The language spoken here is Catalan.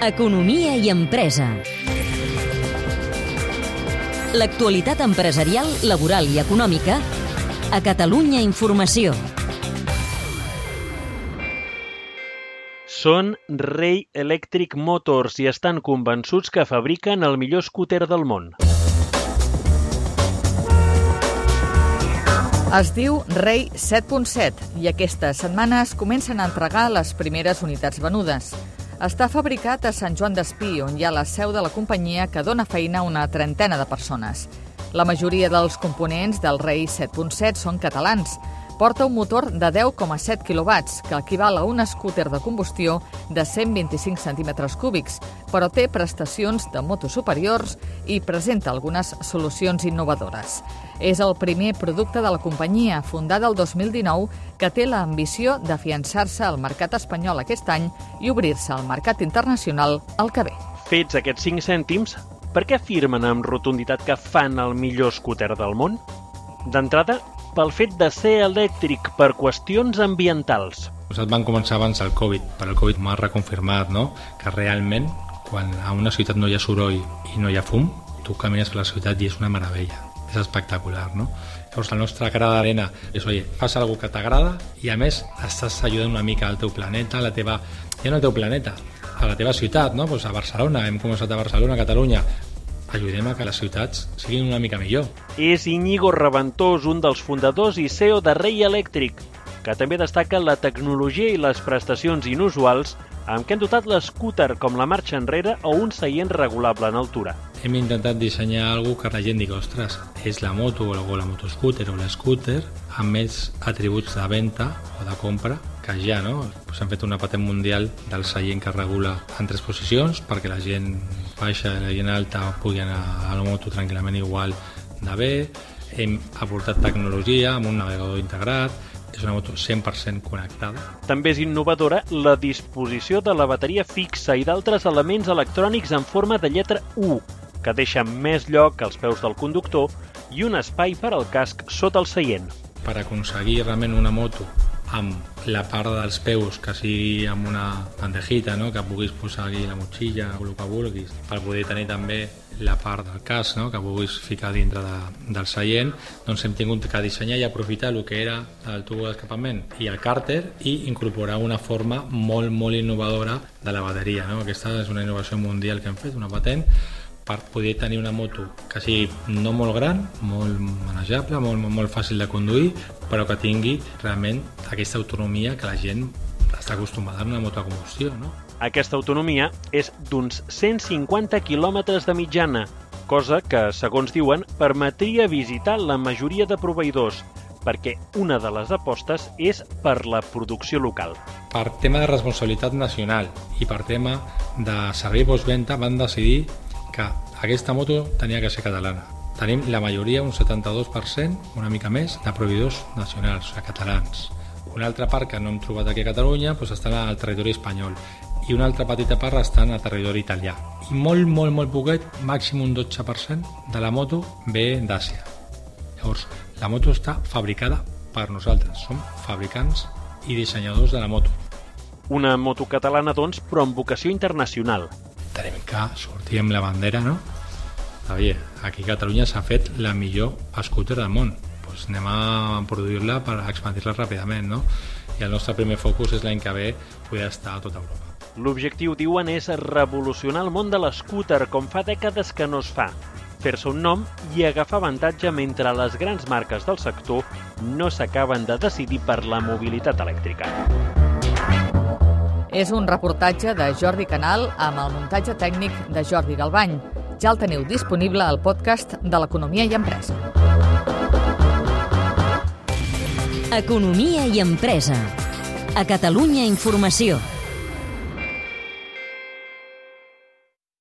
Economia i empresa. L'actualitat empresarial, laboral i econòmica a Catalunya Informació. Són Ray Electric Motors i estan convençuts que fabriquen el millor scooter del món. Es diu Rei 7.7 i aquestes setmanes comencen a entregar les primeres unitats venudes. Està fabricat a Sant Joan d'Espí, on hi ha la seu de la companyia que dona feina a una trentena de persones. La majoria dels components del Rei 7.7 són catalans, porta un motor de 10,7 kW, que equival a un scooter de combustió de 125 centímetres cúbics, però té prestacions de moto superiors i presenta algunes solucions innovadores. És el primer producte de la companyia, fundada el 2019, que té l'ambició d'afiançar-se al mercat espanyol aquest any i obrir-se al mercat internacional el que ve. Fets aquests 5 cèntims, per què afirmen amb rotunditat que fan el millor scooter del món? D'entrada, pel fet de ser elèctric per qüestions ambientals. Nosaltres van començar abans del Covid, però el Covid m'ha reconfirmat no? que realment quan a una ciutat no hi ha soroll i no hi ha fum, tu camines per la ciutat i és una meravella, és espectacular, no? Llavors el nostre gra d'arena és, oi, fas alguna que t'agrada i a més estàs ajudant una mica al teu planeta, la teva... ja no al teu planeta, a la teva ciutat, no? Pues a Barcelona, hem començat a Barcelona, a Catalunya, ajudem a que les ciutats siguin una mica millor. És Íñigo Reventós, un dels fundadors i CEO de Rei Elèctric, que també destaca la tecnologia i les prestacions inusuals amb què han dotat l'escúter com la marxa enrere o un seient regulable en altura. Hem intentat dissenyar alguna que la gent digui, ostres, és la moto o la motoscooter o l'escúter amb més atributs de venda o de compra que ja, no? Pues hem fet una patent mundial del seient que regula en tres posicions perquè la gent baixa gent alta pugui anar a la moto tranquil·lament igual de bé. Hem aportat tecnologia amb un navegador integrat, és una moto 100% connectada. També és innovadora la disposició de la bateria fixa i d'altres elements electrònics en forma de lletra U, que deixa més lloc als peus del conductor i un espai per al casc sota el seient. Per aconseguir realment una moto amb la part dels peus que sigui amb una bandejita, no? que puguis posar aquí la motxilla, el que vulguis, per poder tenir també la part del cas no? que puguis ficar dintre de, del seient, doncs hem tingut que dissenyar i aprofitar el que era el tubo d'escapament i el càrter i incorporar una forma molt, molt innovadora de la bateria. No? Aquesta és una innovació mundial que hem fet, una patent, per poder tenir una moto que sigui no molt gran, molt manejable, molt, molt, molt fàcil de conduir, però que tingui realment aquesta autonomia que la gent està acostumada a una moto a combustió. No? Aquesta autonomia és d'uns 150 quilòmetres de mitjana, cosa que, segons diuen, permetria visitar la majoria de proveïdors, perquè una de les apostes és per la producció local. Per tema de responsabilitat nacional i per tema de servei postventa van decidir que aquesta moto tenia que ser catalana. Tenim la majoria, un 72%, una mica més, de proveïdors nacionals, o catalans. Una altra part que no hem trobat aquí a Catalunya doncs està al territori espanyol i una altra petita part en el territori italià. I molt, molt, molt poquet, màxim un 12% de la moto ve d'Àsia. Llavors, la moto està fabricada per nosaltres. Som fabricants i dissenyadors de la moto. Una moto catalana, doncs, però amb vocació internacional. Tenim que sortir amb la bandera, no? Oye, aquí a Catalunya s'ha fet la millor scooter del món. Pues anem a produir-la per expandir-la ràpidament, no? I el nostre primer focus és l'any que ve poder estar a tota Europa. L'objectiu, diuen, és revolucionar el món de l'escúter com fa dècades que no es fa, fer-se un nom i agafar avantatge mentre les grans marques del sector no s'acaben de decidir per la mobilitat elèctrica. És un reportatge de Jordi Canal amb el muntatge tècnic de Jordi Galbany. Ja el teniu disponible al podcast de l'Economia i Empresa. Economia i empresa. A Catalunya Informació.